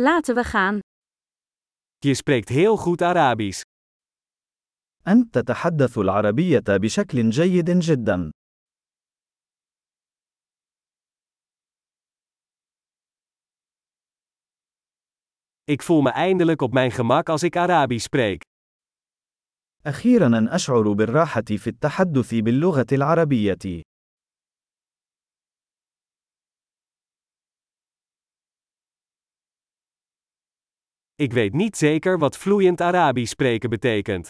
Laten we gaan. Je spreekt heel goed Arabisch. أنت تتحدث العربية بشكل جيد جدا. Ik voel me eindelijk op mijn gemak als ik Arabisch spreek. أخيرا أشعر بالراحة في التحدث باللغة العربية. Ik weet niet zeker wat vloeiend Arabisch spreken betekent.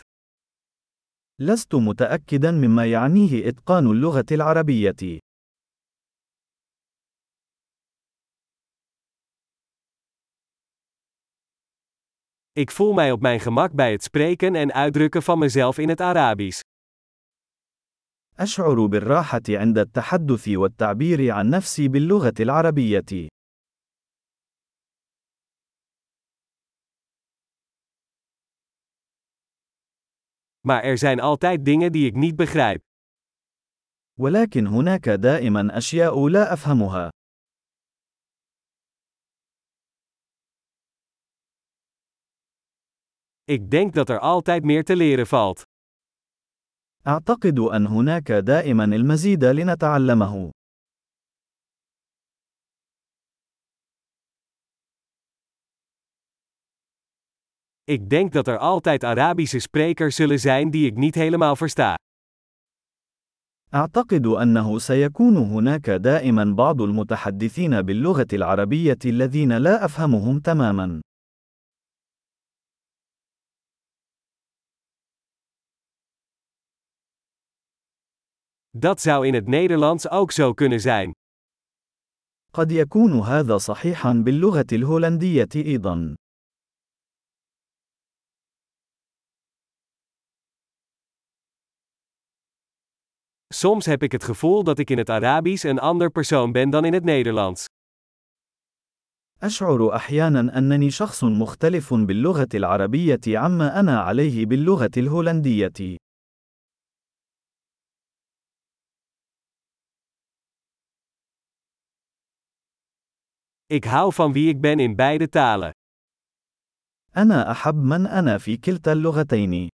لست متأكدا مما يعنيه إتقان اللغة العربية. Ik voel mij op mijn gemak bij het spreken en uitdrukken van mezelf in het Arabisch. أشعر بالراحة عند التحدث والتعبير عن نفسي باللغة العربية. Maar er zijn altijd dingen die ik niet begrijp. ولكن هناك دائما أشياء لا أفهمها. Ik denk dat er altijd meer te leren valt. أعتقد أن هناك دائما المزيد لنتعلمه. Ik denk dat er altijd Arabische sprekers zullen zijn die ik niet helemaal versta. أعتقد أنه سيكون هناك دائما بعض المتحدثين باللغة العربية الذين لا أفهمهم تماما. Dat zou in het Nederlands ook zo kunnen zijn. قد يكون هذا صحيحا باللغة الهولندية أيضا. Soms heb ik het gevoel dat ik in het Arabisch een ander persoon ben dan in het Nederlands. أشعر أحيانا أنني شخص مختلف باللغة العربية عما أنا عليه باللغة الهولندية. Ik hou van wie ik ben in beide talen. أنا أحب من أنا في كلتا اللغتين.